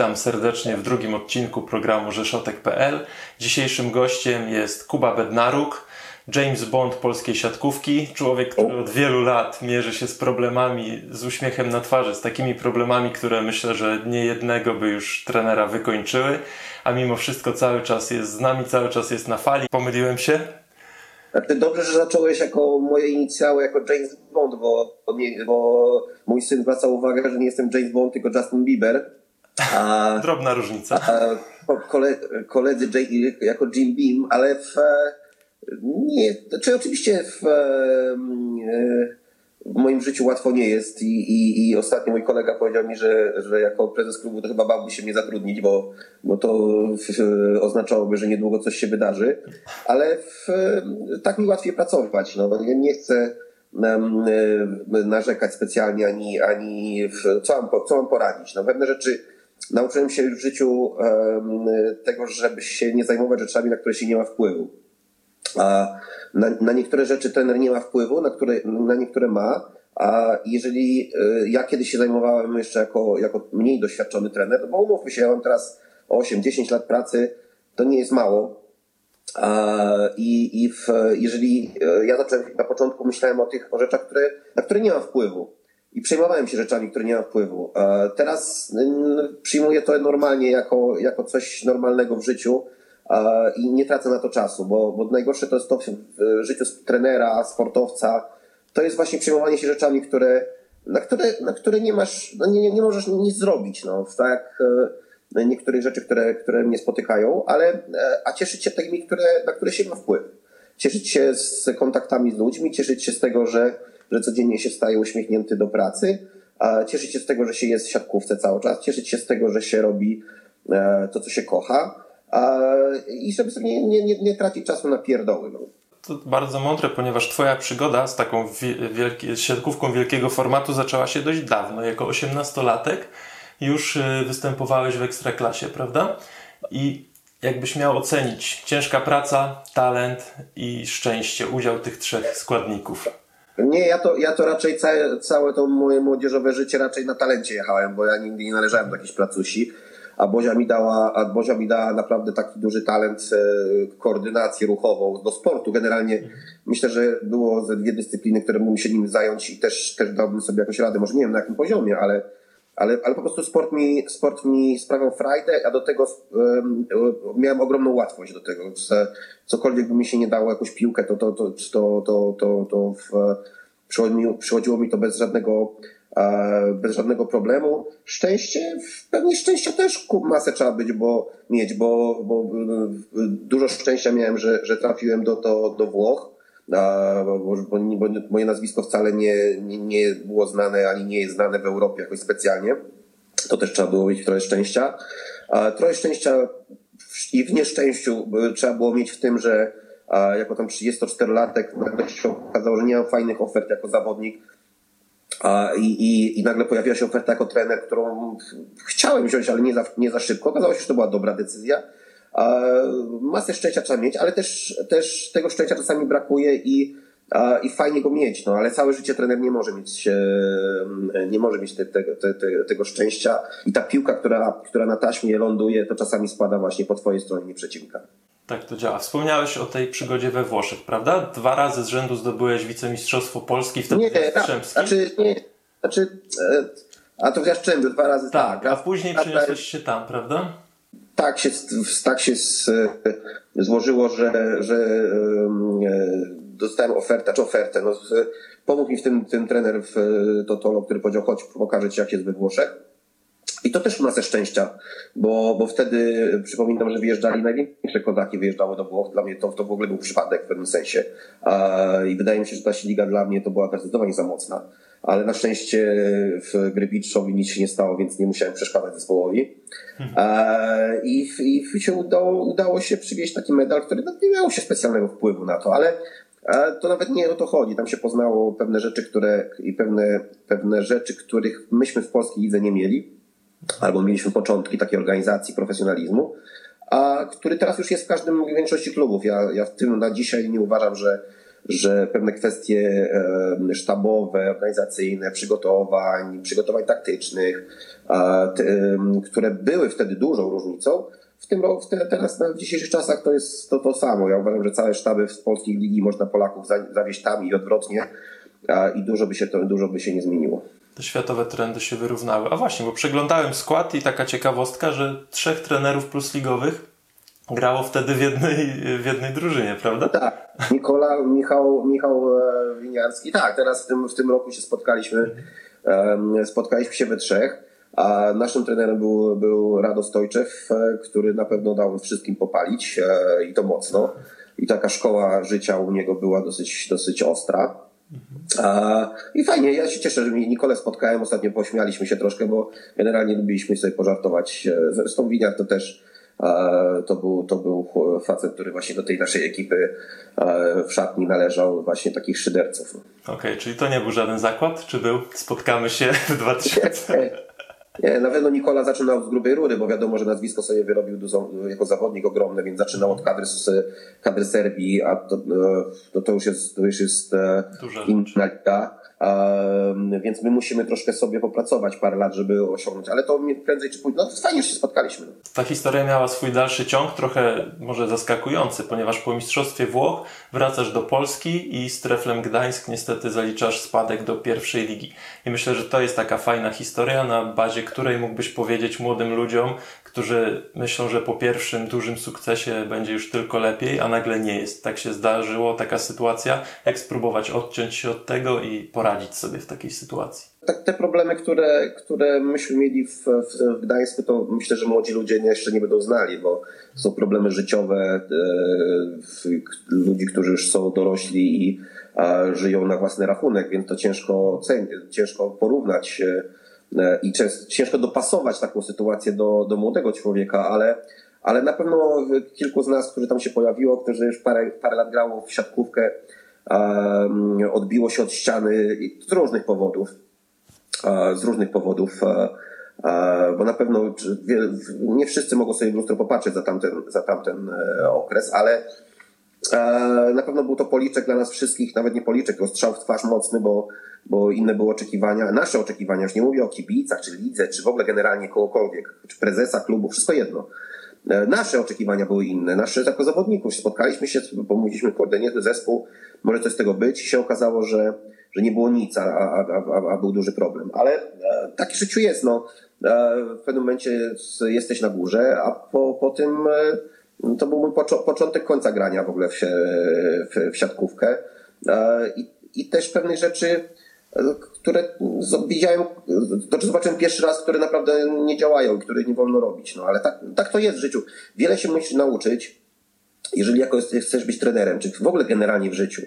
Witam serdecznie w drugim odcinku programu Rzeszotek.pl. Dzisiejszym gościem jest Kuba Bednaruk, James Bond polskiej siatkówki. Człowiek, który od wielu lat mierzy się z problemami, z uśmiechem na twarzy, z takimi problemami, które myślę, że nie jednego by już trenera wykończyły, a mimo wszystko cały czas jest z nami, cały czas jest na fali. Pomyliłem się? Znaczy, dobrze, że zacząłeś jako moje inicjały, jako James Bond, bo, bo mój syn zwracał uwagę, że nie jestem James Bond, tylko Justin Bieber. A, Drobna różnica. A koledzy jako Jim Beam, ale w, nie, czy znaczy oczywiście w, w moim życiu łatwo nie jest i, i, i ostatnio mój kolega powiedział mi, że, że jako prezes klubu to chyba bałby się mnie zatrudnić, bo, bo to oznaczałoby, że niedługo coś się wydarzy, ale w, tak mi łatwiej pracować. No. Ja nie chcę narzekać specjalnie ani, ani w, co, mam, co mam poradzić. No, pewne rzeczy nauczyłem się w życiu tego, żeby się nie zajmować rzeczami, na które się nie ma wpływu. A na, na niektóre rzeczy trener nie ma wpływu, na, które, na niektóre ma. A jeżeli e, ja kiedyś się zajmowałem jeszcze jako, jako mniej doświadczony trener, bo umówmy się, ja mam teraz 8-10 lat pracy, to nie jest mało. I, i w, jeżeli e, ja zacząłem na początku myślałem o tych o rzeczach, które, na które nie mam wpływu i przejmowałem się rzeczami, które nie mam wpływu. Teraz przyjmuję to normalnie jako, jako coś normalnego w życiu i nie tracę na to czasu, bo, bo najgorsze to jest to w życiu trenera, sportowca, to jest właśnie przejmowanie się rzeczami, które, na, które, na które nie masz, no nie, nie możesz nic zrobić, no, tak e, niektórych rzeczy, które, które mnie spotykają, ale e, a cieszyć się takimi, które, na które się ma wpływ. Cieszyć się z kontaktami z ludźmi, cieszyć się z tego, że, że codziennie się staje uśmiechnięty do pracy, cieszyć się z tego, że się jest w siatkówce cały czas, cieszyć się z tego, że się robi e, to, co się kocha i żeby sobie nie, nie, nie, nie tracić czasu na pierdoły. No. To bardzo mądre, ponieważ Twoja przygoda z taką wielki, siatkówką wielkiego formatu zaczęła się dość dawno. Jako osiemnastolatek już y, występowałeś w ekstraklasie, prawda? I jakbyś miał ocenić ciężka praca, talent i szczęście, udział tych trzech składników? Nie, ja to, ja to raczej całe, całe to moje młodzieżowe życie raczej na talencie jechałem, bo ja nigdy nie należałem do jakiejś placusi a Bozia mi dała, a Bozia mi dała naprawdę taki duży talent e, koordynację ruchową do sportu. Generalnie myślę, że było ze dwie dyscypliny, które mógłbym się nim zająć i też, też dałbym sobie jakoś radę. Może nie wiem na jakim poziomie, ale, ale, ale po prostu sport mi, sport mi sprawiał frajdę, a do tego um, miałem ogromną łatwość do tego. Cokolwiek by mi się nie dało, jakąś piłkę, to, to, to, to, to, to, to w, przychodziło, mi, to bez żadnego bez żadnego problemu. Szczęście, pewnie szczęścia też masę trzeba być, bo mieć, bo, bo dużo szczęścia miałem, że, że trafiłem do, do, do Włoch, bo, bo, moje nazwisko wcale nie, nie, nie było znane, ani nie jest znane w Europie jakoś specjalnie. To też trzeba było mieć trochę szczęścia. Trochę szczęścia i w nieszczęściu trzeba było mieć w tym, że jako tam 34-latek nagle się okazało, że nie mam fajnych ofert jako zawodnik i, i, I nagle pojawiła się oferta jako trener, którą chciałem wziąć, ale nie za, nie za szybko. Okazało się, że to była dobra decyzja. Masę szczęścia trzeba mieć, ale też, też tego szczęścia czasami brakuje i, i fajnie go mieć, no ale całe życie trener nie może mieć, nie może mieć te, te, te, tego szczęścia i ta piłka, która, która na taśmie ląduje, to czasami spada właśnie po twojej stronie, nie przeciwnika. Tak to działa. Wspomniałeś o tej przygodzie we Włoszech, prawda? Dwa razy z rzędu zdobyłeś wicemistrzostwo Polski wtedy nie, w Jastrzębskim. Znaczy, nie, znaczy, e, a to w Jastrzębiu dwa razy tak. tak a później przeniosłeś się tam, prawda? Tak się, tak się złożyło, że, że dostałem ofertę, czy ofertę. No, pomógł mi w tym, tym trener w Totolo, który powiedział, chodź, pokażę ci jak jest we Włoszech. I to też masę szczęścia, bo, bo wtedy przypominam, że wyjeżdżali największe kodaki, wyjeżdżały do Włoch. Dla mnie to, to w ogóle był przypadek w pewnym sensie. I wydaje mi się, że ta liga dla mnie to była zdecydowanie za mocna. Ale na szczęście w gry nic się nie stało, więc nie musiałem przeszkadzać zespołowi. Mhm. I, i się udało, udało się przywieźć taki medal, który no, nie miał się specjalnego wpływu na to, ale to nawet nie o to chodzi. Tam się poznało pewne rzeczy, które i pewne, pewne rzeczy, których myśmy w polskiej lidze nie mieli albo mieliśmy początki takiej organizacji profesjonalizmu, a który teraz już jest w każdym, w większości klubów. Ja, ja w tym na dzisiaj nie uważam, że, że pewne kwestie sztabowe, organizacyjne, przygotowań, przygotowań taktycznych, które były wtedy dużą różnicą, w tym roku, teraz w dzisiejszych czasach to jest to, to samo. Ja uważam, że całe sztaby z polskich ligi można Polaków zawieść tam i odwrotnie i dużo by się, to, dużo by się nie zmieniło. Te światowe trendy się wyrównały. A właśnie, bo przeglądałem skład i taka ciekawostka, że trzech trenerów plus ligowych grało wtedy w jednej, w jednej drużynie, prawda? Tak. Nikola, Michał, Michał e, Winiarski. Tak, teraz w tym, w tym roku się spotkaliśmy. Spotkaliśmy się we trzech. A naszym trenerem był, był Rado Stojczew, e, który na pewno dał wszystkim popalić e, i to mocno. I taka szkoła życia u niego była dosyć, dosyć ostra. I fajnie, ja się cieszę, że Nikolę spotkałem. Ostatnio pośmialiśmy się troszkę, bo generalnie lubiliśmy sobie pożartować. Zresztą Winiar to też to był, to był facet, który właśnie do tej naszej ekipy w szatni należał, właśnie takich szyderców. Okej, okay, czyli to nie był żaden zakład, czy był? Spotkamy się w 2000. Nie, na pewno Nikola zaczynał z grubej rury, bo wiadomo, że nazwisko sobie wyrobił jako zawodnik ogromny, więc zaczynał od kadry, kadry Serbii, a to, to, to już jest, to już jest e, inna liga więc my musimy troszkę sobie popracować parę lat, żeby osiągnąć, ale to prędzej czy później, no fajnie, że się spotkaliśmy. Ta historia miała swój dalszy ciąg, trochę może zaskakujący, ponieważ po Mistrzostwie Włoch wracasz do Polski i z Treflem Gdańsk niestety zaliczasz spadek do pierwszej ligi. I myślę, że to jest taka fajna historia, na bazie której mógłbyś powiedzieć młodym ludziom, którzy myślą, że po pierwszym dużym sukcesie będzie już tylko lepiej, a nagle nie jest. Tak się zdarzyło, taka sytuacja. Jak spróbować odciąć się od tego i poradzić sobie w takiej sytuacji? Tak, te problemy, które, które myśmy mieli w, w Gdańsku, to myślę, że młodzi ludzie jeszcze nie będą znali, bo są problemy życiowe e, ludzi, którzy już są dorośli i a, żyją na własny rachunek, więc to ciężko, ciężko porównać. E, i ciężko dopasować taką sytuację do, do młodego człowieka, ale, ale na pewno kilku z nas, którzy tam się pojawiło, którzy już parę, parę lat grało w siatkówkę, um, odbiło się od ściany z różnych powodów. z różnych powodów, bo na pewno nie wszyscy mogą sobie w lustro popatrzeć za tamten, za tamten e, okres, ale na pewno był to policzek dla nas wszystkich, nawet nie policzek, to strzał w twarz mocny, bo bo inne były oczekiwania, nasze oczekiwania, już nie mówię o kibicach, czy lidze, czy w ogóle generalnie kogokolwiek, czy prezesa klubu, wszystko jedno. E, nasze oczekiwania były inne, nasze jako zawodników. Spotkaliśmy się, pomówiliśmy, kurde, nie, zespół, może coś z tego być i się okazało, że, że nie było nic, a, a, a, a był duży problem. Ale e, takie życiu jest, no. E, w pewnym momencie jesteś na górze, a po, po tym to był mój początek końca grania w ogóle w, w, w siatkówkę. I, I też pewnych rzeczy które widziałem, zobaczyłem pierwszy raz, które naprawdę nie działają i które nie wolno robić. No ale tak, tak to jest w życiu. Wiele się musisz nauczyć, jeżeli jako chcesz być trenerem, czy w ogóle generalnie w życiu.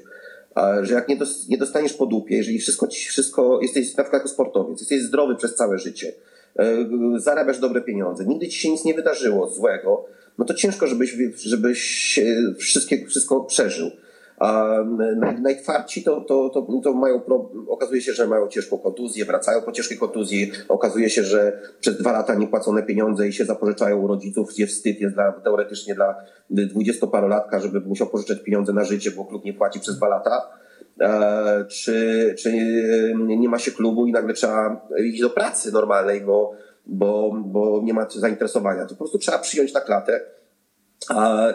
Że jak nie dostaniesz po dupie, jeżeli wszystko, wszystko jesteś na przykład jako sportowiec, jesteś zdrowy przez całe życie, e, zarabiasz dobre pieniądze, nigdy ci się nic nie wydarzyło złego, no to ciężko, żebyś, żebyś wszystkie, wszystko przeżył. A najtwardsi to, to, to, to mają, okazuje się, że mają ciężką kontuzję, wracają po ciężkiej kontuzji, okazuje się, że przez dwa lata niepłacone pieniądze i się zapożyczają u rodziców, gdzie wstyd jest dla, teoretycznie dla dwudziestoparolatka, żeby musiał pożyczać pieniądze na życie, bo klub nie płaci przez dwa lata. E, czy, czy nie ma się klubu i nagle trzeba iść do pracy normalnej, bo, bo, bo nie ma zainteresowania. To po prostu trzeba przyjąć na klatę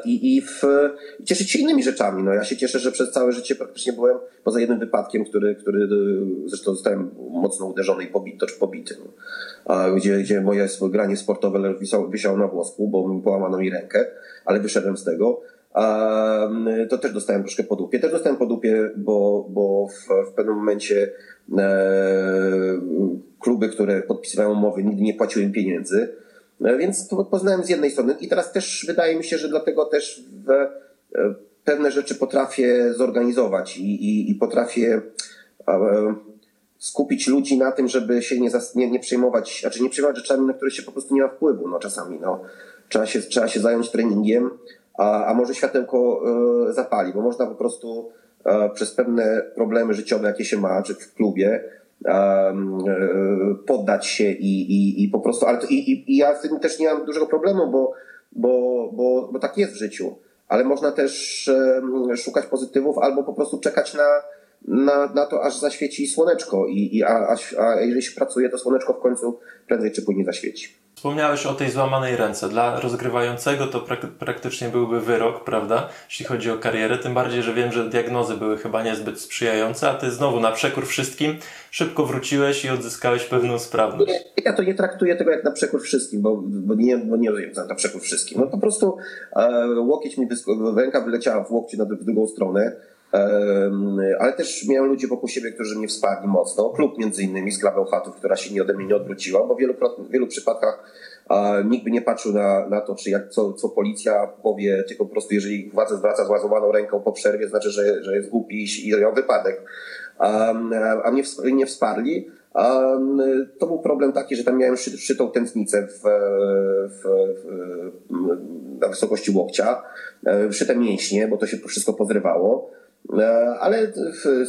i, i, w, cieszyć się innymi rzeczami. No, ja się cieszę, że przez całe życie praktycznie byłem poza jednym wypadkiem, który, który zresztą zostałem mocno uderzony i pobity, pobity. No. Gdzie, gdzie moje granie sportowe wisiało na włosku, bo mi połamano mi rękę, ale wyszedłem z tego. A, to też dostałem troszkę po dupie. Też dostałem po dupie, bo, bo w, w pewnym momencie e, kluby, które podpisywają umowy, nigdy nie płaciły im pieniędzy E, więc poznałem z jednej strony i teraz też wydaje mi się, że dlatego też w, e, pewne rzeczy potrafię zorganizować i, i, i potrafię e, skupić ludzi na tym, żeby się nie, nie, nie przejmować, znaczy nie przejmować rzeczami, na które się po prostu nie ma wpływu, no czasami, no. Trzeba się, trzeba się zająć treningiem, a, a może światełko y, zapali, bo można po prostu y, przez pewne problemy życiowe, jakie się ma, czy w klubie, E, poddać się i, i, i po prostu, ale to, i, i ja z tym też nie mam dużego problemu, bo, bo, bo, bo tak jest w życiu. ale można też szukać pozytywów albo po prostu czekać na, na, na to, aż zaświeci słoneczko i, i a, a, a jeżeli się pracuje, to słoneczko w końcu prędzej czy później zaświeci. Wspomniałeś o tej złamanej ręce. Dla rozgrywającego to prak praktycznie byłby wyrok, prawda? Jeśli chodzi o karierę, tym bardziej, że wiem, że diagnozy były chyba niezbyt sprzyjające, a ty znowu na przekór wszystkim szybko wróciłeś i odzyskałeś pewną sprawność. Nie, ja to nie traktuję tego jak na przekór wszystkim, bo, bo nie, bo nie rozumiem na przekór wszystkim. No po prostu e, łokieć mi, ręka wyleciała w łokcie na, w drugą stronę ale też miałem ludzi wokół siebie, którzy mnie wsparli mocno. Klub między innymi z Grabełchatów, która się nie ode mnie nie odwróciła, bo w wielu, w wielu przypadkach nikt by nie patrzył na, na to, czy jak, co, co policja powie, tylko po prostu jeżeli władza zwraca złazowaną ręką po przerwie, znaczy, że, że jest głupi i miał wypadek. A mnie, nie wsparli. To był problem taki, że tam miałem szy, szytą tętnicę w, w, w, na wysokości łokcia, e, szyte mięśnie, bo to się wszystko pozrywało. E, ale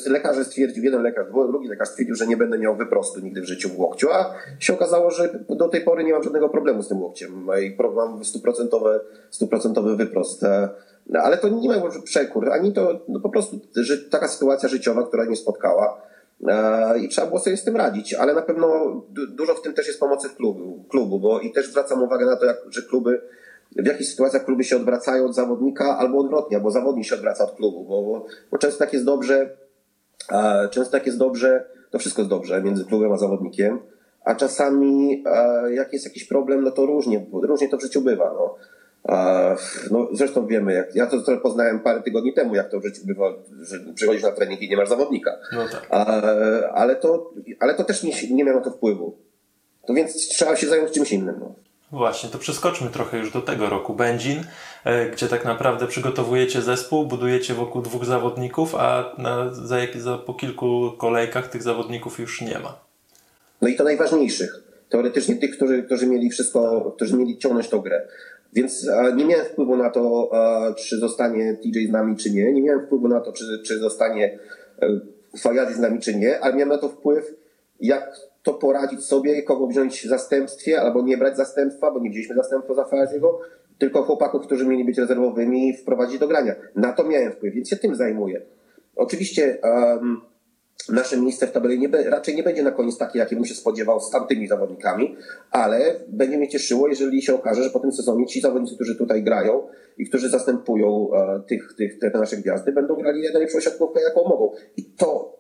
lekarze stwierdził, jeden lekarz, drugi lekarz stwierdził, że nie będę miał wyprostu nigdy w życiu w łokciu, a się okazało, że do tej pory nie mam żadnego problemu z tym łokciem i mam stuprocentowy, stuprocentowy wyprost. E, ale to nie ma przekór, ani to no po prostu taka sytuacja życiowa, która mnie spotkała e, i trzeba było sobie z tym radzić, ale na pewno dużo w tym też jest pomocy klubu, klubu bo i też zwracam uwagę na to, jak, że kluby w jakich sytuacjach kluby się odwracają od zawodnika, albo odwrotnie, albo zawodnik się odwraca od klubu, bo, bo często tak jest dobrze, często tak jest dobrze, to wszystko jest dobrze między klubem a zawodnikiem, a czasami jak jest jakiś problem, no to różnie, różnie to w życiu bywa. No. No, zresztą wiemy, jak ja to poznałem parę tygodni temu, jak to w życiu bywa, że przychodzisz na trening i nie masz zawodnika. No tak. ale, to, ale to też nie, nie miało to wpływu. To więc trzeba się zająć czymś innym. No. Właśnie, to przeskoczmy trochę już do tego roku. Będzin, e, gdzie tak naprawdę przygotowujecie zespół, budujecie wokół dwóch zawodników, a na, za, za, po kilku kolejkach tych zawodników już nie ma. No i to najważniejszych. Teoretycznie tych, którzy, którzy mieli wszystko, którzy mieli ciągnąć tą grę. Więc nie miałem wpływu na to, czy zostanie TJ z nami, czy nie. Nie miałem wpływu na to, czy, czy zostanie e, Fayadi z nami, czy nie, ale miałem na to wpływ, jak to poradzić sobie, kogo wziąć w zastępstwie, albo nie brać zastępstwa, bo nie wzięliśmy zastępstwa za Fajaziego, tylko chłopaków, którzy mieli być rezerwowymi, wprowadzić do grania. Na to miałem wpływ, więc się tym zajmuję. Oczywiście um, nasze miejsce w tabeli nie, raczej nie będzie na koniec takie, jakie bym się spodziewał z tamtymi zawodnikami, ale będzie mnie cieszyło, jeżeli się okaże, że po tym sezonie ci zawodnicy, którzy tutaj grają i którzy zastępują e, tych, tych, te nasze gwiazdy, będą grali najlepszą siatkówkę, jaką mogą. I to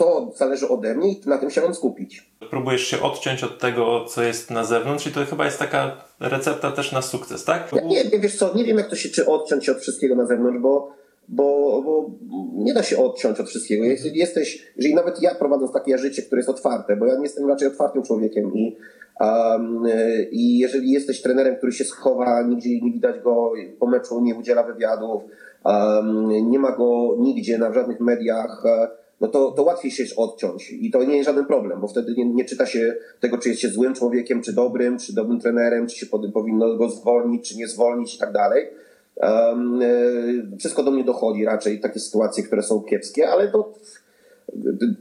to zależy ode mnie i na tym się mam skupić. Próbujesz się odciąć od tego, co jest na zewnątrz i to chyba jest taka recepta też na sukces, tak? Ja nie, wiesz co, nie wiem jak to się, czy odciąć od wszystkiego na zewnątrz, bo, bo, bo nie da się odciąć od wszystkiego. Jeżeli jesteś, jeżeli nawet ja prowadząc takie życie, które jest otwarte, bo ja nie jestem raczej otwartym człowiekiem i, um, i jeżeli jesteś trenerem, który się schowa, nigdzie nie widać go po meczu, nie udziela wywiadów, um, nie ma go nigdzie na żadnych mediach, no to, to łatwiej się odciąć i to nie jest żaden problem, bo wtedy nie, nie czyta się tego, czy jest się złym człowiekiem, czy dobrym, czy dobrym trenerem, czy się pod, powinno go zwolnić, czy nie zwolnić i tak dalej. Um, wszystko do mnie dochodzi raczej, takie sytuacje, które są kiepskie, ale to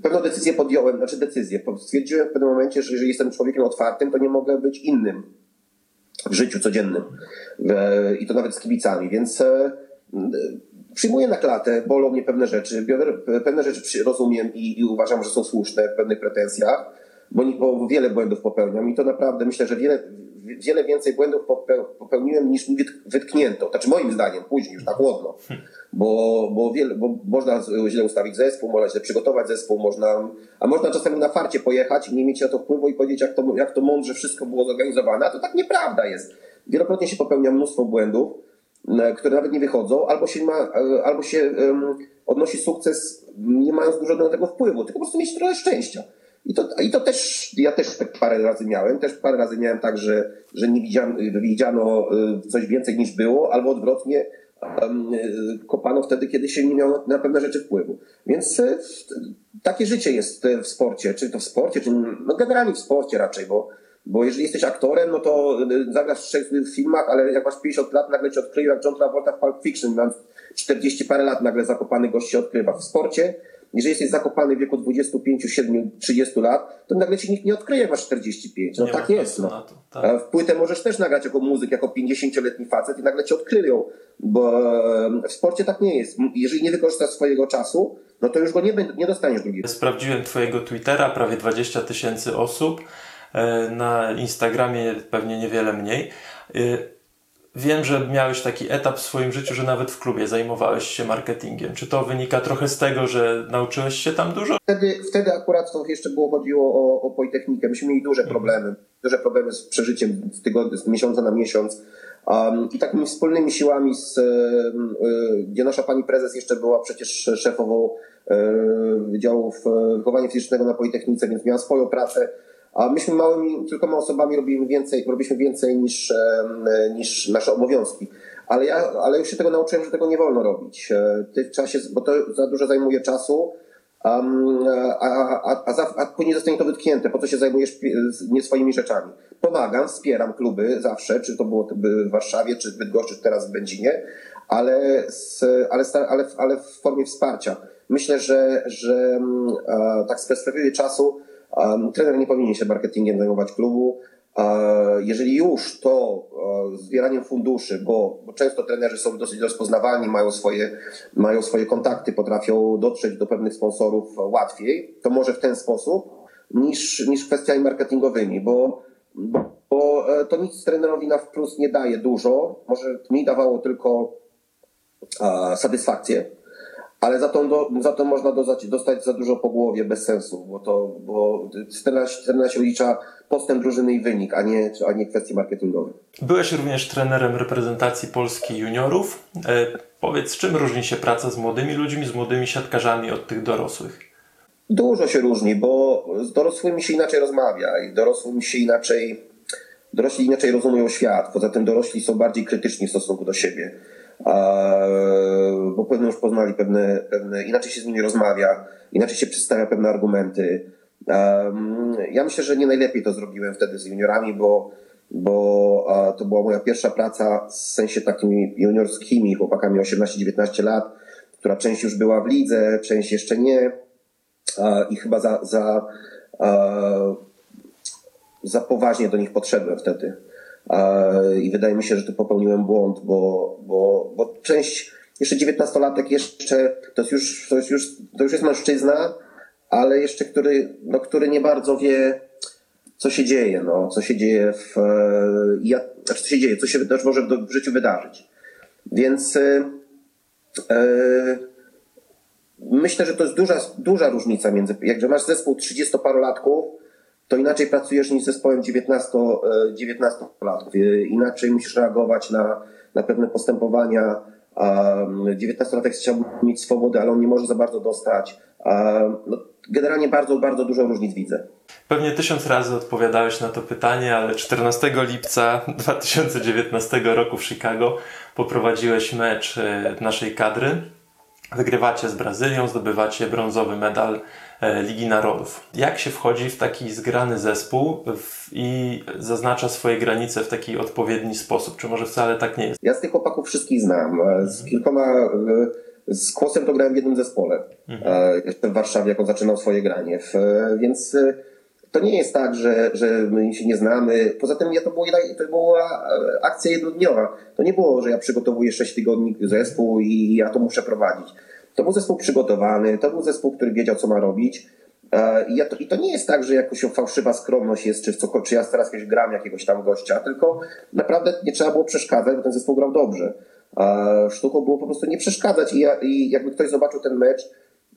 pewną decyzję podjąłem, znaczy decyzję. Stwierdziłem w pewnym momencie, że jeżeli jestem człowiekiem otwartym, to nie mogę być innym w życiu codziennym. E, I to nawet z kibicami, więc e, przyjmuję na klatę, bolą mnie pewne rzeczy, biorę, pewne rzeczy rozumiem i, i, uważam, że są słuszne w pewnych pretensjach, bo, bo wiele błędów popełniam i to naprawdę myślę, że wiele, wiele więcej błędów popełniłem niż mi wytknięto. Znaczy moim zdaniem, później już tak chłodno. Bo, bo, wiele, bo można źle ustawić zespół, można źle przygotować zespół, można, a można czasami na farcie pojechać i nie mieć na to wpływu i powiedzieć, jak to, jak to mądrze wszystko było zorganizowane, a to tak nieprawda jest. Wielokrotnie się popełnia mnóstwo błędów, które nawet nie wychodzą, albo się, ma, e, albo się um, odnosi sukces nie mając dużo do tego wpływu, tylko po prostu mieć trochę szczęścia. I to, I to też, ja też tak parę razy miałem, też parę razy miałem tak, że, że nie widziano, widziano e, coś więcej niż było, albo odwrotnie, um, kopano wtedy, kiedy się nie miało na pewne rzeczy wpływu. Więc takie życie jest w sporcie, czy to w sporcie, czy no generalnie w sporcie raczej, bo bo jeżeli jesteś aktorem, no to y, zagrasz w trzech filmach, ale jak masz 50 lat, nagle cię odkryją jak John Travolta w Pulp Fiction, mając 40 parę lat, nagle zakopany gość się odkrywa. W sporcie jeżeli jesteś zakopany w wieku 25, 7, 30 lat, to nagle ci nikt nie odkryje, masz 45. No Nie tak jest. No. to, tak. W płytę możesz też nagrać jako muzyk, jako 50-letni facet i nagle cię odkryją, bo w sporcie tak nie jest. Jeżeli nie wykorzystasz swojego czasu, no to już go nie, nie dostaniesz drugiego. Sprawdziłem Twojego Twittera, prawie 20 tysięcy osób. E, Na Instagramie pewnie niewiele mniej. E, Wiem, że miałeś taki etap w swoim życiu, że nawet w klubie zajmowałeś się marketingiem. Czy to wynika trochę z tego, że nauczyłeś się tam dużo? Wtedy, wtedy akurat to jeszcze było chodziło o, o Politechnikę. Myśmy mieli duże problemy. Duże problemy z przeżyciem z, tygodnia, z miesiąca na miesiąc. Um, I takimi wspólnymi siłami, z, e, e, gdzie nasza pani prezes jeszcze była przecież szefową e, Wydziału Wychowania Fizycznego na Politechnice, więc miała swoją pracę. A myśmy małymi, kilkoma osobami robimy więcej, robiliśmy więcej niż, e, niż nasze obowiązki. Ale ja, ale już się tego nauczyłem, że tego nie wolno robić. E, Trzeba się, bo to za dużo zajmuje czasu. Um, a, a, a, za, a później zostanie to wytknięte, po co się zajmujesz z- nie swoimi rzeczami. Pomagam, wspieram kluby zawsze, czy to było w Warszawie, czy w Bydgoszczy, czy teraz w Będzinie, ale, z, ale, ale, w- ale w formie wsparcia. Myślę, że, że e, tak z perspektywy czasu trener nie powinien się marketingiem zajmować klubu. Jeżeli już, to zbieraniem funduszy, bo, bo często trenerzy są dosyć rozpoznawalni, mają swoje, mają swoje kontakty, potrafią dotrzeć do pewnych sponsorów łatwiej, to może w ten sposób niż, niż kwestiami marketingowymi, bo, bo, bo e, to nic trenerowi na wprost nie daje dużo, może mi dawało tylko satysfakcję, ale za to, do, za to można dostać, dostać za dużo po głowie bez sensu, bo to bo trenera, trenera się liczy postęp drużyny i wynik, a nie, a nie kwestie marketingowe. Byłeś również trenerem reprezentacji Polski juniorów. E, powiedz, czym różni się praca z młodymi ludźmi, z młodymi siatkarzami od tych dorosłych? Dużo się różni, bo z dorosłymi się inaczej rozmawia i dorosłymi się inaczej, dorośli inaczej rozumieją świat. Poza tym dorośli są bardziej krytyczni w stosunku do siebie, bo pewnie już poznali pewne, pewne, inaczej się z nimi rozmawia, inaczej się przedstawia pewne argumenty. Um, ja myślę, że nie najlepiej to zrobiłem wtedy z juniorami, bo, bo a, to była moja pierwsza praca w sensie takimi juniorskimi chłopakami 18-19 lat, która część już była w lidze, część jeszcze nie a, i chyba za, za, za poważnie do nich podszedłem wtedy. A, I wydaje mi się, że tu popełniłem błąd, bo, bo, bo część, jeszcze 19-latek jeszcze, to jest już, to jest już, to już jest mężczyzna, ale jeszcze który, no, który nie bardzo wie, co się dzieje, no, co się dzieje w, e, jak, znaczy co się dzieje, co się może w, w życiu wydarzyć. Więc e, e, myślę, że to jest duża, duża różnica między, jak masz zespół 30-parolatków, to inaczej pracujesz niż z zespołem 19, e, 19-latków. E, Inaczej musisz reagować na, na pewne postępowania. A 19-latek chciałby mieć swobodę, ale on nie może za bardzo dostać. No, generalnie bardzo, bardzo dużo różnic widzę. Pewnie tysiąc razy odpowiadałeś na to pytanie, ale 14 lipca 2019 roku w Chicago poprowadziłeś mecz e, naszej kadry. Wygrywacie z Brazylią, zdobywacie brązowy medal e, Ligi Narodów. Jak się wchodzi w taki zgrany zespół i zaznacza swoje granice w taki odpowiedni sposób? Czy może wcale tak nie jest? Ja z tych chłopaków wszystkich znam. E, Z kilkoma, e, z Kłosem to grałem w jednym zespole. E, Jeszcze w Warszawie, jak on zaczynał swoje granie. E, Więc e, to nie jest tak, że, że my się nie znamy. Poza tym ja to, było, to była e, akcja jednodniowa. To nie było, że ja przygotowuję 6 tygodni zespół i ja to muszę prowadzić. To był zespół przygotowany, to był zespół, który wiedział, co ma robić. E, I, to, I to nie jest tak, że jakoś fałszywa skromność jest, czy, co, czy ja teraz jakiegoś gram jakiegoś tam gościa, tylko naprawdę nie trzeba było przeszkadzać, bo ten zespół grał dobrze. A sztuką było po prostu nie przeszkadzać i, ja, i jakby ktoś zobaczył ten mecz,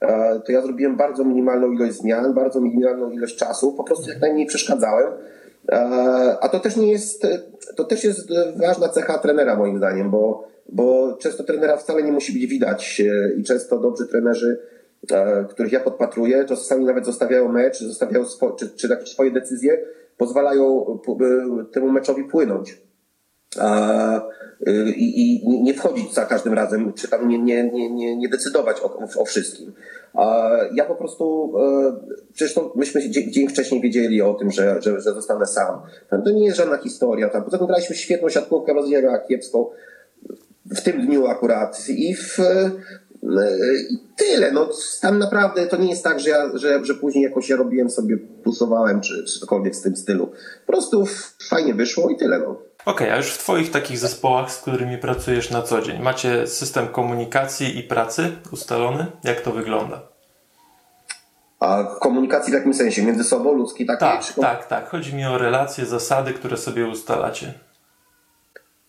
e, to ja zrobiłem bardzo minimalną ilość zmian, bardzo minimalną ilość czasu, po prostu jak najmniej przeszkadzałem. E, A to też nie jest, to też jest ważna cecha trenera moim zdaniem, bo, bo często trenera wcale nie musi być widać e, i często dobrzy trenerzy, e, których ja podpatruję, czasami nawet zostawiają mecz, zostawiają czy, czy jakieś swoje decyzje, pozwalają temu meczowi płynąć i, i nie wchodzić za każdym razem, czy tam nie, nie, nie, nie decydować o, o wszystkim. Ja po prostu, e, przecież to myśmy dzień, wcześniej wiedzieli o tym, że, że, że zostanę sam. To nie jest żadna historia. Tam. Poza tym graliśmy świetną siatkówkę, rozdzielała kiepską w tym dniu akurat. I w, I tyle. No, tam naprawdę to nie jest tak, że, ja, że, że później jakoś ja robiłem sobie, plusowałem, czy, czy cokolwiek w tym stylu. Po prostu fajnie wyszło i tyle. No. Okej, okay, a już w Twoich takich zespołach, z którymi pracujesz na co dzień, macie system komunikacji i pracy ustalony? Jak to wygląda? A komunikacji w jakim sensie? Między sobą, ludzki takiej? Tak, tak, tak. Chodzi mi o relacje, zasady, które sobie ustalacie.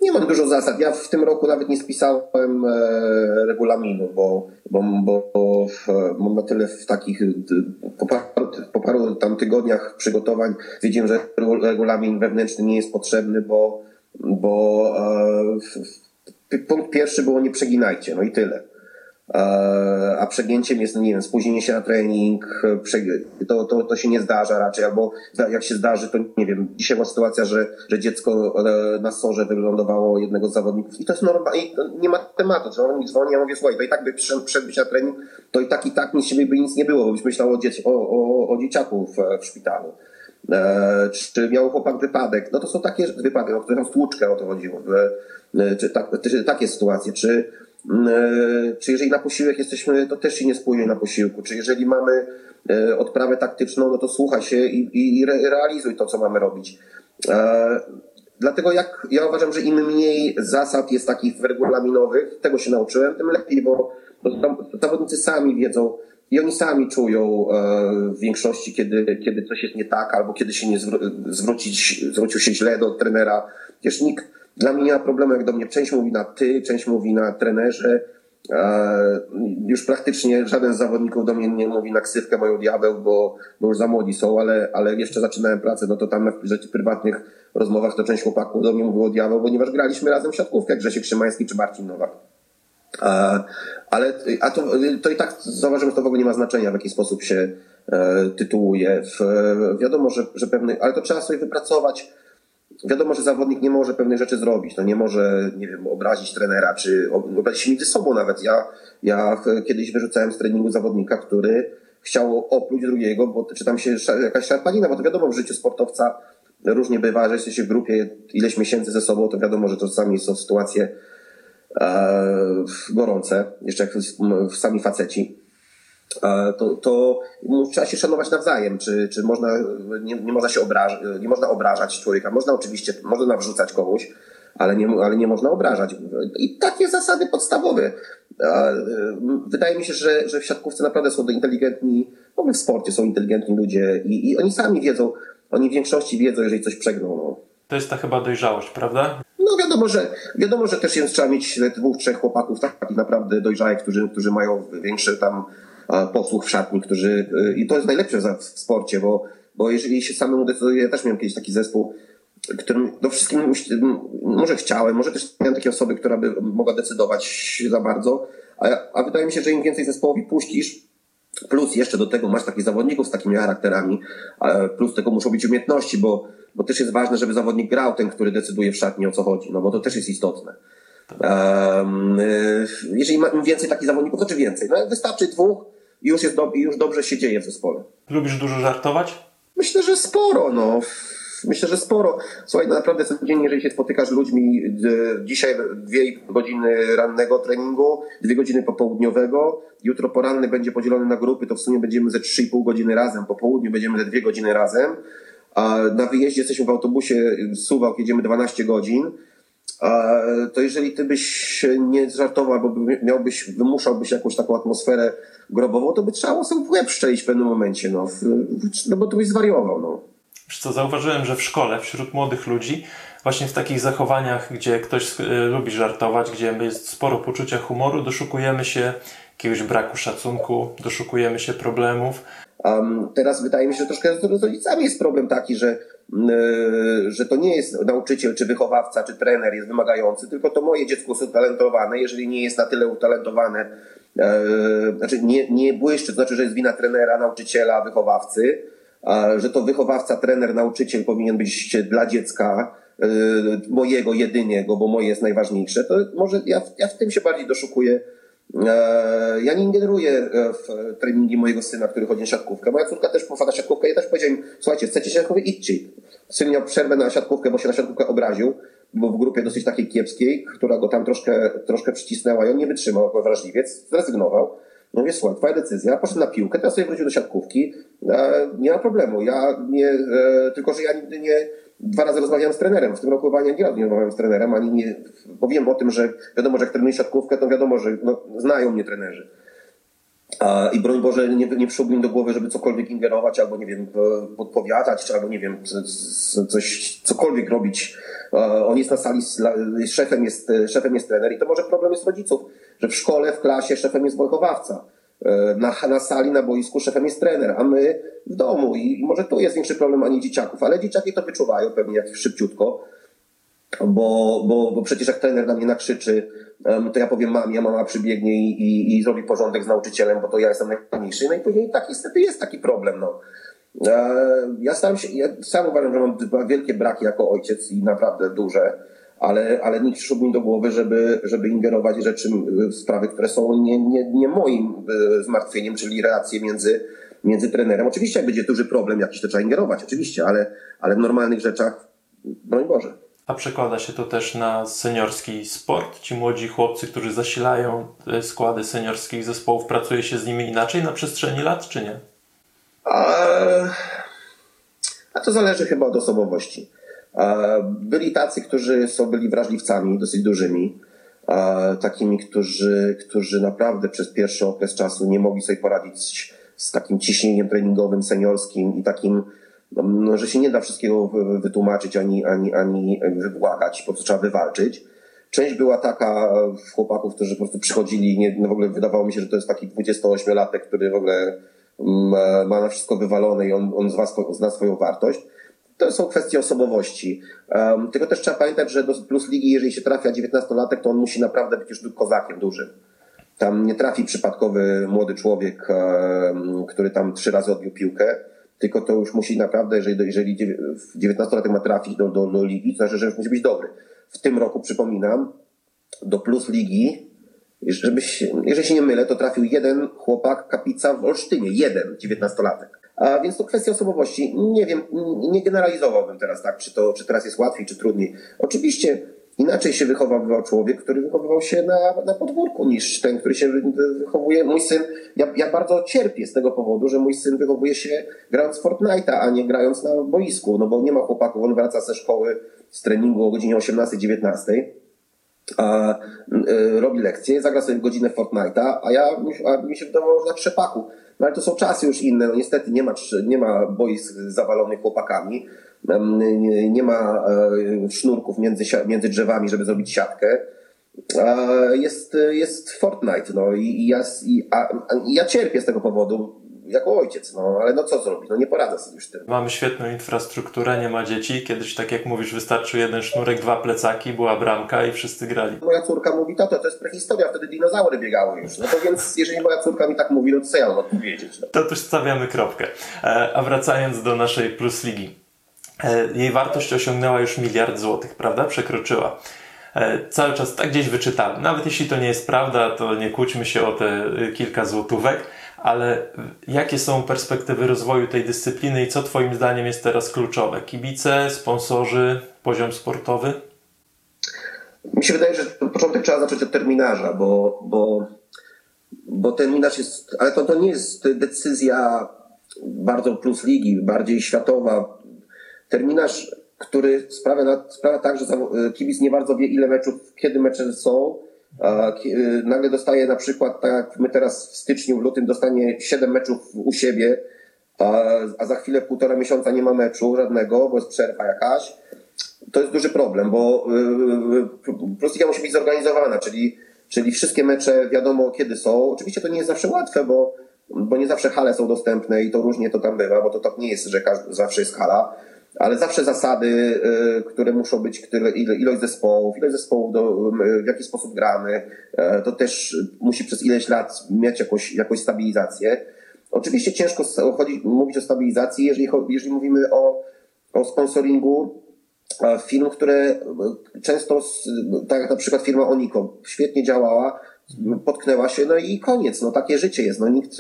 Nie mam dużo zasad. Ja w tym roku nawet nie spisałem e, regulaminu, bo, bo, bo, bo mam na tyle w takich po paru, po paru tam tygodniach przygotowań wiedziałem, że regulamin wewnętrzny nie jest potrzebny, bo, bo e, punkt pierwszy było nie przeginajcie, no i tyle. E, a przegięciem jest, nie wiem, spóźnienie się na trening, to, to, to się nie zdarza raczej, albo jak się zdarzy, to nie wiem, dzisiaj była sytuacja, że, że dziecko e, na sorze wylądowało jednego z zawodników i to jest normalne, nie ma tematu, co on mi dzwoni, ja mówię, słuchaj, to i tak by przyszedł być na trening, to i tak i tak nic siebie by nic nie było, bo byś myślał o, dzieci, o, o, o dzieciaku w, w szpitalu. E, czy miał chłopak wypadek? No to są takie wypadki, o którą stłuczkę o to chodziło. E, czy, tak, czy takie sytuacje, czy e, czy jeżeli na posiłek jesteśmy, to też się nie spójnie na posiłku. Czy jeżeli mamy e, odprawę taktyczną, no to słuchaj się i, i realizuj to, co mamy robić. E, dlatego jak ja uważam, że im mniej zasad jest takich regulaminowych, tego się nauczyłem, tym lepiej, bo, zawodnicy sami wiedzą i oni sami czują w większości, kiedy, kiedy coś jest nie tak, albo kiedy się nie zwrócić, zwrócił się źle do trenera. Przecież nikt dla mnie nie ma problemu, jak do mnie część mówi na ty, część mówi na trenerze. Już praktycznie żaden z zawodników do mnie nie mówi na ksywkę moją diabeł, bo, bo już za młodzi są, ale, ale jeszcze zaczynałem pracę, no to tam w prywatnych rozmowach to część chłopaków do mnie mówiło diabeł, ponieważ graliśmy razem w siatkówkę, Grzesiek Szymański czy Marcin Nowak. Ale a to, to i tak zauważyłem, że to w ogóle nie ma znaczenia, w jaki sposób się e, tytułuje. W, wiadomo, że, że pewny, ale to trzeba sobie wypracować wiadomo, że zawodnik nie może pewnych rzeczy zrobić. No nie może, nie wiem, obrazić trenera, czy obrazić się między sobą nawet. Ja, ja kiedyś wyrzucałem z treningu zawodnika, który chciał opluć drugiego, bo czy tam się jakaś szarpanina, bo to wiadomo w życiu sportowca różnie bywa, że jesteście w grupie ileś miesięcy ze sobą, to wiadomo, że to czasami są sytuacje e, gorące, jeszcze jak sami faceci to, to trzeba się szanować nawzajem, czy, czy można, nie, nie, można się obrażać, nie można obrażać człowieka. Można oczywiście, można nawrzucać komuś, ale nie, ale nie można obrażać. I takie zasady podstawowe. Wydaje mi się, że, że w siatkówce naprawdę są inteligentni, w ogóle w sporcie są inteligentni ludzie i, i oni sami wiedzą, oni w większości wiedzą, jeżeli coś przegną. No. To jest ta chyba dojrzałość, prawda? No wiadomo, że wiadomo, że też jest, trzeba mieć dwóch, trzech chłopaków takich naprawdę dojrzałych, którzy, którzy mają większe tam posłuch w szatni, którzy, y, i to jest najlepsze w sporcie, bo, bo jeżeli się samemu decyduje, ja też miałem kiedyś taki zespół, którym do wszystkim może chciałem, może też miałem takie osoby, która by mogła decydować za bardzo, a, a wydaje mi się, że im więcej zespołowi puścisz, plus jeszcze do tego masz takich zawodników z takimi charakterami, plus tego muszą być umiejętności, bo, bo też jest ważne, żeby zawodnik grał ten, który decyduje w szatni o co chodzi, no bo to też jest istotne. Um, jeżeli ma więcej takich zawodników, to czy więcej? No, wystarczy dwóch, już, jest do, i już dobrze się dzieje w zespole. Lubisz dużo żartować? Myślę, że sporo, no. Myślę, że sporo. Słuchaj, no naprawdę codziennie, jeżeli się spotykasz z ludźmi, dzisiaj dwie godziny rannego treningu, dwie godziny popołudniowego, jutro poranny będzie podzielony na grupy, to w sumie będziemy ze 3,5 godziny razem, po południu będziemy ze dwie godziny razem, a na wyjeździe jesteśmy w autobusie Suwałk, jedziemy 12 godzin, to jeżeli ty byś nie żartował, albo miałbyś, wymuszałbyś jakąś taką atmosferę grobową, to by trzeba sobie w łeb szczelić w pewnym momencie, no, no bo to byś zwariował, no. Wiesz co, zauważyłem, że w szkole, wśród młodych ludzi, właśnie w takich zachowaniach, gdzie ktoś y, lubi żartować, gdzie jest sporo poczucia humoru, doszukujemy się jakiegoś braku szacunku, doszukujemy się problemów. Um, teraz wydaje mi się, że troszkę z rodzicami jest problem taki, że E, że to nie jest nauczyciel, czy wychowawca, czy trener jest wymagający, tylko to moje dziecko jest utalentowane. Jeżeli nie jest na tyle utalentowane, e, znaczy nie, nie błyszczy, to znaczy, że jest wina trenera, nauczyciela, wychowawcy, że to wychowawca, trener, nauczyciel powinien być dla dziecka e, mojego, jedynego, bo moje jest najważniejsze, to może ja, ja w tym się bardziej doszukuję ja nie ingeruję e, w treningi mojego syna, który chodzi na siatkówkę. Moja córka też popada siatkówkę i też powiedziałem, słuchajcie, chcecie siatkówkę? Idźcie. Syn miał przerwę na siatkówkę, bo się na siatkówkę obraził. był w grupie dosyć takiej kiepskiej, która go tam troszkę, troszkę przycisnęła i on nie wytrzymał jako wrażliwiec, zrezygnował. No mówię, słuchaj, twoja decyzja, poszedł na piłkę, teraz sobie wrócił do siatkówki, e, nie ma problemu, ja nie, e, tylko że ja nigdy nie, dwa razy rozmawiałem z trenerem, w tym roku chyba nie, nie rozmawiałem z trenerem, ani nie, bo wiem o tym, że wiadomo, że jak trenuję siatkówkę, to wiadomo, że no, znają mnie trenerzy. I broń Boże, nie, nie przyszłoby mi do głowy, żeby cokolwiek ingerować, albo nie wiem, podpowiadać, czy albo nie wiem, coś, cokolwiek robić. On jest na sali, szefem jest, szefem jest trener i to może problem jest rodziców, że w szkole, w klasie szefem jest wychowawca. E, na, na sali, na boisku szefem jest trener, a my w domu i, może tu jest większy problem, a nie dzieciaków, ale dzieciaki to wyczuwają pewnie jak szybciutko, bo, bo, bo przecież jak trener na mnie nakrzyczy, to ja powiem mamie, a mama przybiegnie i, i, i zrobi porządek z nauczycielem, bo to ja jestem najmniejszy. No i później tak niestety jest taki problem. No. E, ja się, ja sam uważam, że mam wielkie braki jako ojciec i naprawdę duże, ale, ale nie przyszło mi do głowy, żeby, żeby ingerować rzeczy, sprawy, które są nie, nie, nie moim e, zmartwieniem, czyli relacje między, między trenerem. Oczywiście jak będzie duży problem jakiś, to trzeba ingerować, oczywiście, ale, ale w normalnych rzeczach, broń Boże. A przekłada się to też na seniorski sport? Ci młodzi chłopcy, którzy zasilają składy seniorskich zespołów, pracuje się z nimi inaczej na przestrzeni lat, czy nie? A, a to zależy chyba od osobowości. Byli tacy, którzy są byli wrażliwcami dosyć dużymi, takimi, którzy, którzy naprawdę przez pierwszy okres czasu nie mogli sobie poradzić z takim ciśnieniem treningowym seniorskim i takim no, że się nie da wszystkiego wytłumaczyć ani, ani, ani wybłagać, po co trzeba wywalczyć. Część była taka chłopaków, którzy po prostu przychodzili, nie, no w ogóle wydawało mi się, że to jest taki 28-latek, który w ogóle mm, ma na wszystko wywalone i on, on zna, zna swoją wartość. To są kwestie osobowości. Um, tylko też trzeba pamiętać, że do Plus Ligi, jeżeli się trafia 19-latek, to on musi naprawdę być już kozakiem dużym. Tam nie trafi przypadkowy młody człowiek, um, który tam trzy razy odbił piłkę tylko to już musi naprawdę, jeżeli, jeżeli 19-latek ma trafić do, do, do ligi, to znaczy, że już musi być dobry. W tym roku, przypominam, do plus ligi, żebyś, jeżeli się nie mylę, to trafił jeden chłopak kapica w Olsztynie, jeden 19-latek. Więc to kwestia osobowości. Nie wiem, nie generalizowałbym teraz tak, czy to, czy teraz jest łatwiej, czy trudniej. Oczywiście Inaczej się wychowywał człowiek, który wychowywał się na, na podwórku niż ten, który się wychowuje. Mój syn, ja, ja bardzo cierpię z tego powodu, że mój syn wychowuje się grając Fortnite'a, a nie grając na boisku, no bo nie ma chłopaków, on wraca ze szkoły z treningu o godzinie 18-19 a, y, robi lekcje, zagra sobie godzinę Fortnite'a, a ja a mi się wydawało, że na trzepaku. No ale to są czasy już inne, no niestety nie ma, nie ma boisk zawalonych chłopakami nie ma e, sznurków między, między drzewami, żeby zrobić siatkę. Jest, jest Fortnite, no i, ja, i, a, ja cierpię z tego powodu, jako ojciec, no ale no co zrobić, no nie poradzę sobie już tym. Mamy świetną infrastrukturę, nie ma dzieci. Kiedyś, tak jak mówisz, wystarczył jeden sznurek, dwa plecaki, była bramka i wszyscy grali. Moja córka mówi, tato, to jest prehistoria, wtedy dinozaury biegały już. No to więc, jeżeli moja córka mi tak mówi, no to co ja mam odpowiedzieć? No. To tu stawiamy kropkę. E, a wracając do naszej Plus Ligi. E, jej wartość osiągnęła już miliard złotych, prawda? Przekroczyła. E, cały czas tak gdzieś wyczytałem. Nawet jeśli to nie jest prawda, to nie kłóćmy się o te e, kilka złotówek, ale jakie są perspektywy rozwoju tej dyscypliny i co Twoim zdaniem jest teraz kluczowe? Kibice, sponsorzy, poziom sportowy? Mi się wydaje, że początek trzeba zacząć od terminarza, bo, bo, bo terminarz jest, ale to, to nie jest decyzja bardzo plus ligi, bardziej światowa, terminarz, który sprawia, sprawia tak, że kibic nie bardzo wie, ile meczów, kiedy mecze są. Y, nagle dostaje na przykład, tak jak my teraz w styczniu, w lutym dostanie 7 meczów u siebie, a za chwilę półtora miesiąca nie ma meczu żadnego, bo jest przerwa jakaś. To jest duży problem, bo Plusliga y, musi być zorganizowana, czyli, czyli wszystkie mecze wiadomo kiedy są. Oczywiście to nie jest zawsze łatwe, bo, bo nie zawsze hale są dostępne i to różnie to tam bywa, bo to tak nie jest, że każdy, zawsze jest hala ale zawsze zasady, y, które muszą być, które, ilość zespołów, ilość zespołów, do, w jaki sposób gramy, e, to też musi przez ileś lat mieć jakąś, jakąś stabilizację. Oczywiście ciężko chodzi, mówić o stabilizacji, jeżeli, jeżeli mówimy o, o sponsoringu firm, które często, tak jak na przykład firma Oniko, świetnie działała, potknęła się, no i koniec, no takie życie jest, no nikt,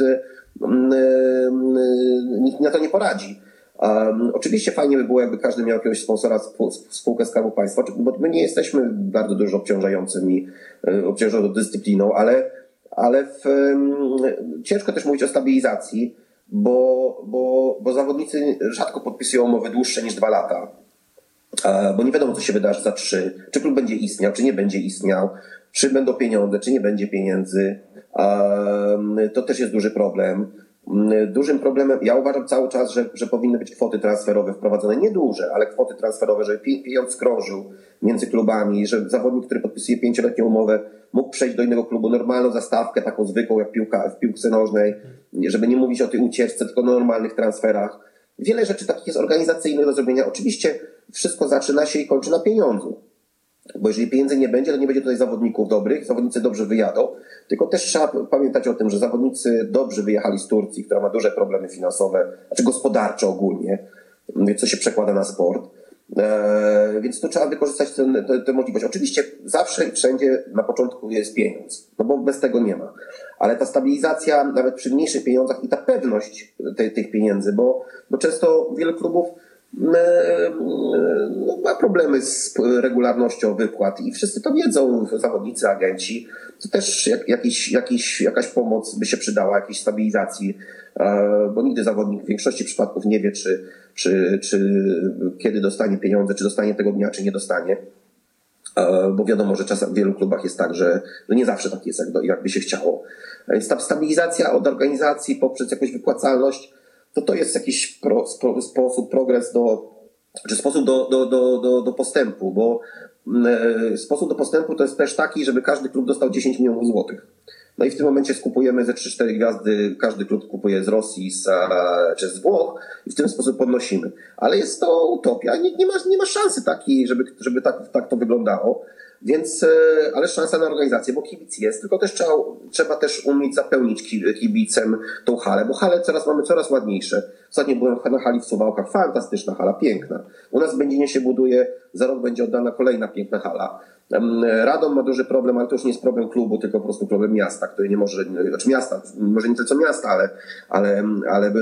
nikt na to nie poradzi. Um, oczywiście fajnie by było, jakby każdy miał jakiegoś sponsora, spółkę Skarbu Państwa, bo my nie jesteśmy bardzo dużo obciążającymi, e, obciążoną dyscypliną, ale, ale w, ciężko też mówić o stabilizacji, bo, bo, bo zawodnicy rzadko podpisują umowy dłuższe niż dwa lata, e, bo nie wiadomo, co się wydarzy za trzy, czy klub będzie istniał, czy nie będzie istniał, czy będą pieniądze, czy nie będzie pieniędzy. To też jest duży problem. Dużym problemem, ja uważam cały czas, że, że powinny być kwoty transferowe wprowadzone, nie duże, ale kwoty transferowe, żeby pieniądz krążył między klubami, że zawodnik, który podpisuje pięcioletnią umowę, mógł przejść do innego klubu, normalną zastawkę, taką zwykłą jak piłka, w piłce nożnej, żeby nie mówić o tej ucieczce, tylko o normalnych transferach. Wiele rzeczy takich jest organizacyjnych do zrobienia. Oczywiście wszystko zaczyna się i kończy na pieniądzu. Bo jeżeli pieniędzy nie będzie, to nie będzie tutaj zawodników dobrych, zawodnicy dobrze wyjadą. Tylko też trzeba pamiętać o tym, że zawodnicy dobrze wyjechali z Turcji, która ma duże problemy finansowe, znaczy gospodarcze ogólnie, co się przekłada na sport. Eee, więc tu trzeba wykorzystać tę możliwość. Oczywiście zawsze i wszędzie na początku jest pieniądz, no bo bez tego nie ma. Ale ta stabilizacja nawet przy mniejszych pieniądzach i ta pewność te, tych pieniędzy, bo, bo często wiele klubów no, ma problemy z regularnością wypłat i wszyscy to wiedzą, zawodnicy, agenci. To też jak, jakiś, jakiś, jakaś pomoc by się przydała, jakiejś stabilizacji, e, bo nigdy zawodnik w większości przypadków nie wie, czy, czy, czy kiedy dostanie pieniądze, czy dostanie tego dnia, czy nie dostanie. E, bo wiadomo, że czasem w wielu klubach jest tak, że, że nie zawsze tak jest, jakby się chciało. Więc ta stabilizacja od organizacji poprzez jakąś wypłacalność to to jest jakiś pro, spo, sposób, progres do, czy sposób do, do, do, do, do postępu, bo e, sposób do postępu to jest też taki, żeby każdy klub dostał 10 milionów złotych. No i w tym momencie skupujemy ze 3-4 gwiazdy, każdy klub kupuje z Rosji z, czy z Włoch i w ten sposób podnosimy. Ale jest to utopia, nie, nie, ma, nie ma szansy takiej, żeby, żeby tak, tak to wyglądało. Więc, e, ale szansa na organizację, bo kibic jest, tylko też trzeba, trzeba też umieć zapełnić kibicem tą halę, bo hale coraz mamy coraz ładniejsze. Ostatnio byłem na hali w Suwałkach, fantastyczna hala, piękna. U nas w Będzinie się buduje, za rok będzie oddana kolejna piękna hala. Radom ma duży problem, ale to już nie jest problem klubu, tylko po prostu problem miasta, który nie może, znaczy miasta, może nie tyle co miasta, ale, ale, ale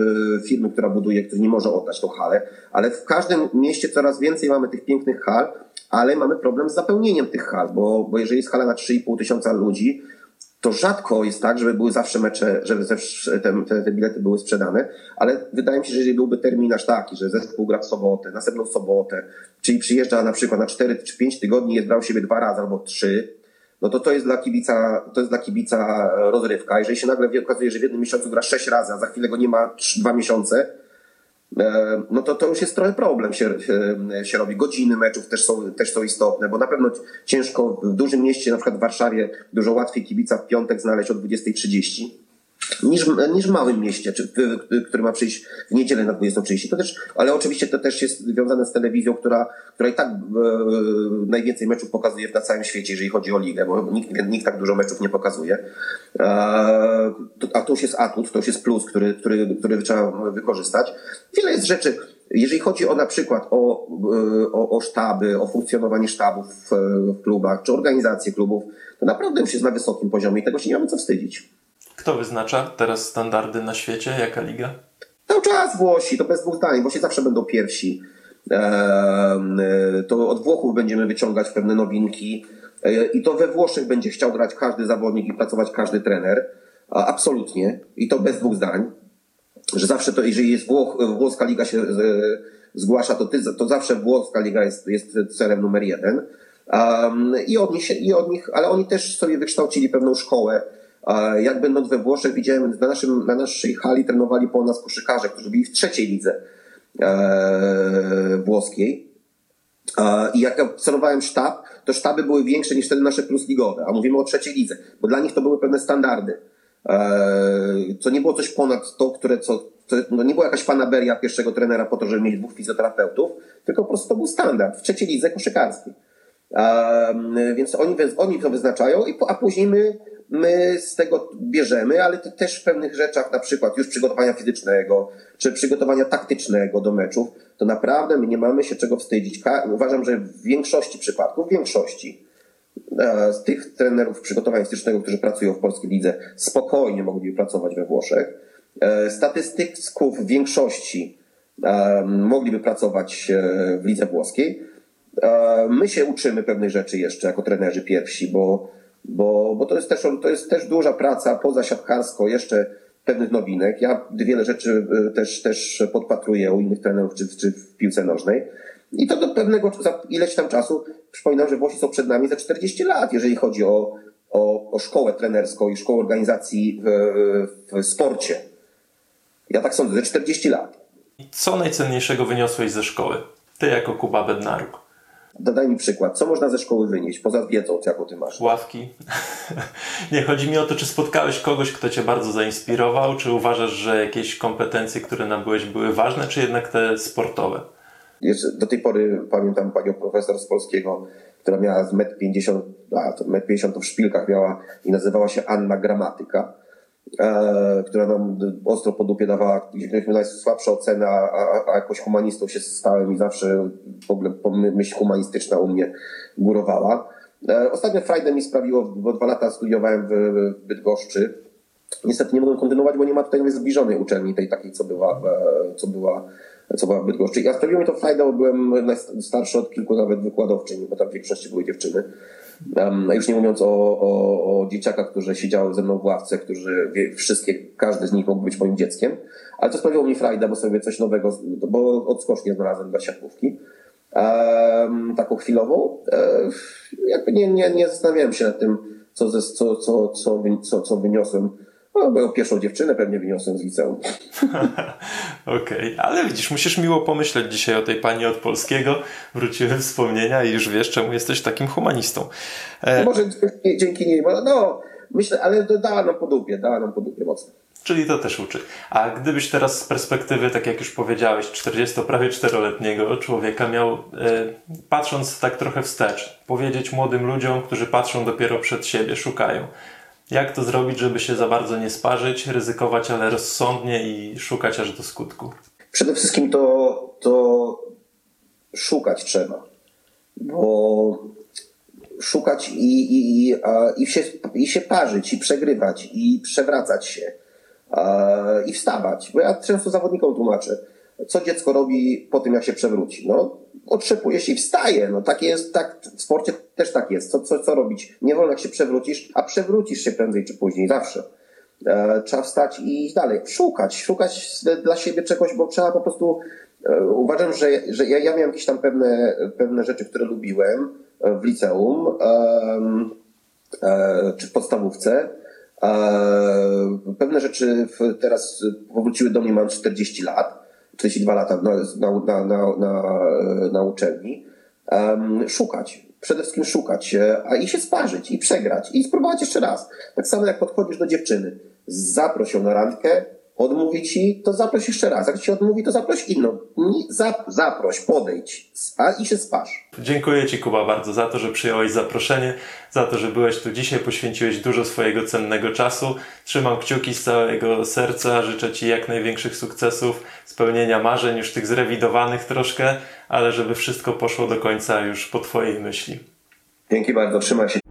firmy, która buduje, który nie może oddać tą halę. Ale w każdym mieście coraz więcej mamy tych pięknych hal, ale mamy problem z zapełnieniem tych hal, bo, bo jeżeli jest hala na 3,5 tysiąca ludzi, to rzadko jest tak, żeby były zawsze mecze, żeby te, te, te, bilety były sprzedane, ale wydaje mi się, że jeżeli byłby terminarz taki, że zespół gra w sobotę, następną sobotę, czyli przyjeżdża na przykład na 4 czy 5 tygodni, jest brał siebie dwa razy albo trzy, no to to jest dla kibica, to jest dla kibica rozrywka. Jeżeli się nagle okazuje, że w jednym miesiącu gra sześć razy, a za chwilę go nie ma 3, dwa miesiące, no to to już jest trochę problem się, się, się robi. Godziny meczów też są, też są istotne, bo na pewno ciężko w dużym mieście, na przykład w Warszawie, dużo łatwiej kibica w piątek znaleźć o 20.30 niż, niż w małym mieście, czy, który ma przyjść w niedzielę na 20.30. To też, ale oczywiście to też jest związane z telewizją, która, która i tak e, najwięcej meczów pokazuje na całym świecie, jeżeli chodzi o ligę, bo nikt, nikt tak dużo meczów nie pokazuje. E, a to już jest atut, to już jest plus, który, który, który trzeba wykorzystać. Wiele jest rzeczy, jeżeli chodzi o na przykład o, e, o, o sztaby, o funkcjonowanie sztabów w, w klubach, czy organizację klubów, to naprawdę już jest na wysokim poziomie i tego się nie mamy co wstydzić. Kto wyznacza teraz standardy na świecie? Jaka liga? Cały czas Włosi, to bez dwóch zdań. Włosi zawsze będą pierwsi. To od Włochów będziemy wyciągać pewne nowinki. E, I to we Włoszech będzie chciał grać każdy zawodnik i pracować każdy trener. Absolutnie. I to bez dwóch zdań. Że zawsze to, jeżeli jest Włoch, włoska liga się zgłasza, to, ty, to zawsze włoska liga jest, jest celem numer jeden. Um, i, od nich, I od nich, ale oni też sobie wykształcili pewną szkołę jak będąc we Włoszech, widziałem, na, naszym, na naszej hali trenowali po nas koszykarze, którzy byli w trzeciej lidze e, włoskiej. I jak obserwowałem sztab, to sztaby były większe niż wtedy nasze plusligowe, a mówimy o trzeciej lidze, bo dla nich to były pewne standardy. E, co nie było coś ponad to, które co, to, no nie była jakaś fanaberia pierwszego trenera po to, żeby mieć dwóch fizjoterapeutów, tylko po prostu to był standard w trzeciej lidze koszykarskiej. Więc oni, oni to wyznaczają, a później my my z tego bierzemy, ale to też w pewnych rzeczach, na przykład już przygotowania fizycznego, czy przygotowania taktycznego do meczów, to naprawdę my nie mamy się czego wstydzić. Uważam, że w większości przypadków, w większości e, z tych trenerów przygotowania fizycznego, którzy pracują w polskiej lidze, spokojnie mogliby pracować we Włoszech. E, statystyków w większości mogliby pracować w lidze włoskiej. My się uczymy pewnych rzeczy jeszcze jako trenerzy pierwsi, bo, bo, bo to, jest też, to jest też duża praca poza siatkarsko, jeszcze pewnych nowinek. Ja wiele rzeczy też, też podpatruję u innych trenerów czy, czy w piłce nożnej. I to do pewnego, za ileś tam czasu, przypominam, że Włosi są przed nami za 40 lat, jeżeli chodzi o, o, o szkołę trenerską i szkołę organizacji w, w sporcie. Ja tak sądzę, ze 40 lat. Co najcenniejszego wyniosłeś ze szkoły? Ty jako Kuba Bednaruk. Daj mi przykład. Co można ze szkoły wynieść, poza wiedzą, jaką ty masz? Ławki. Nie, chodzi mi o to, czy spotkałeś kogoś, kto cię bardzo zainspirował, czy uważasz, że jakieś kompetencje, które nabyłeś, były ważne, czy jednak te sportowe? Jeszcze do tej pory pamiętam panią profesor z polskiego, która miała z 1,50 m, a to 1,50 m to w szpilkach miała i nazywała się Anna Gramatyka, e, która nam ostro po dupie dawała, mieliśmy najsłabsze oceny, a, a, a jakoś humanistą się stałem i zawsze w ogóle myśl humanistyczna u mnie górowała. E, ostatnio frajdę mi sprawiło, bo dwa lata studiowałem w, w Bydgoszczy. Niestety nie mogłem kontynuować, bo nie ma tutaj zbliżonej uczelni, tej takiej, co była, e, co była co była w Bydgoszczy. Ja sprawiło mi to frajdę, bo byłem starszy od kilku nawet wykładowczyń, bo tam w większości były dziewczyny. Um, już nie mówiąc o, o, o dzieciakach, którzy siedziały ze mną w ławce, którzy wszystkie, każdy z nich mógł być moim dzieckiem. Ale to sprawiło mi frajdę, bo sobie coś nowego, bo odskocznie znalazłem dla siatkówki. Um, taką chwilową. Um, jakby nie, nie, nie zastanawiałem się nad tym, co, co, co, co, co, co wyniosłem no, bo pierwszą dziewczynę pewnie wyniosłem z liceum. Okej, okay. ale widzisz, musisz miło pomyśleć dzisiaj o tej pani od polskiego. Wróciły wspomnienia i już wiesz, czemu jesteś takim humanistą. E... No może dzięki, dzięki niej, no myślę, ale dała nam po dupie, dała nam po dupie mocno. Czyli to też uczy. A gdybyś teraz z perspektywy, tak jak już powiedziałeś, 40 prawie 4-letniego człowieka miał, e, patrząc tak trochę wstecz, powiedzieć młodym ludziom, którzy patrzą dopiero przed siebie, szukają, jak to zrobić, żeby się za bardzo nie sparzyć, ryzykować, ale rozsądnie i szukać aż do skutku? Przede wszystkim to, to szukać trzeba, bo szukać i, i, i, się, i się parzyć, i przegrywać, i przewracać się, i wstawać. Bo ja często zawodnikom tłumaczę, co dziecko robi po tym, jak się przewróci. No, otrzepuje się i wstaje. No, tak jest, tak, w sporcie też tak jest. Co, co, co robić? Nie wolno, jak się przewrócisz, a przewrócisz się prędzej czy później, zawsze. E, trzeba wstać i iść dalej. Szukać, szukać dla siebie czegoś, bo trzeba po prostu. E, uważam, że, że ja, ja miałem jakieś tam pewne, pewne rzeczy, które lubiłem e, w liceum e, czy w podstawówce. E, pewne rzeczy teraz powróciły do mnie, mam 40 lat 42 lata na, na, na, na, na uczelni, um, szukać. Przede wszystkim szukać, a i się sparzyć, i przegrać, i spróbować jeszcze raz. Tak samo jak podchodzisz do dziewczyny, zaproś ją na randkę, odmówi ci, to zaproś jeszcze raz. Jak ci odmówi, to zaproś inną. zaproś, podejdź a i się spasz. Dziękuję Ci Kuba bardzo za to, że przyjąłeś zaproszenie, za to, że byłeś tu dzisiaj, poświęciłeś dużo swojego cennego czasu. Trzymam kciuki z całego serca, życzę Ci jak największych sukcesów, spełnienia marzeń, już tych zrewidowanych troszkę, ale żeby wszystko poszło do końca już po Twojej myśli. Dzięki bardzo, trzymaj się.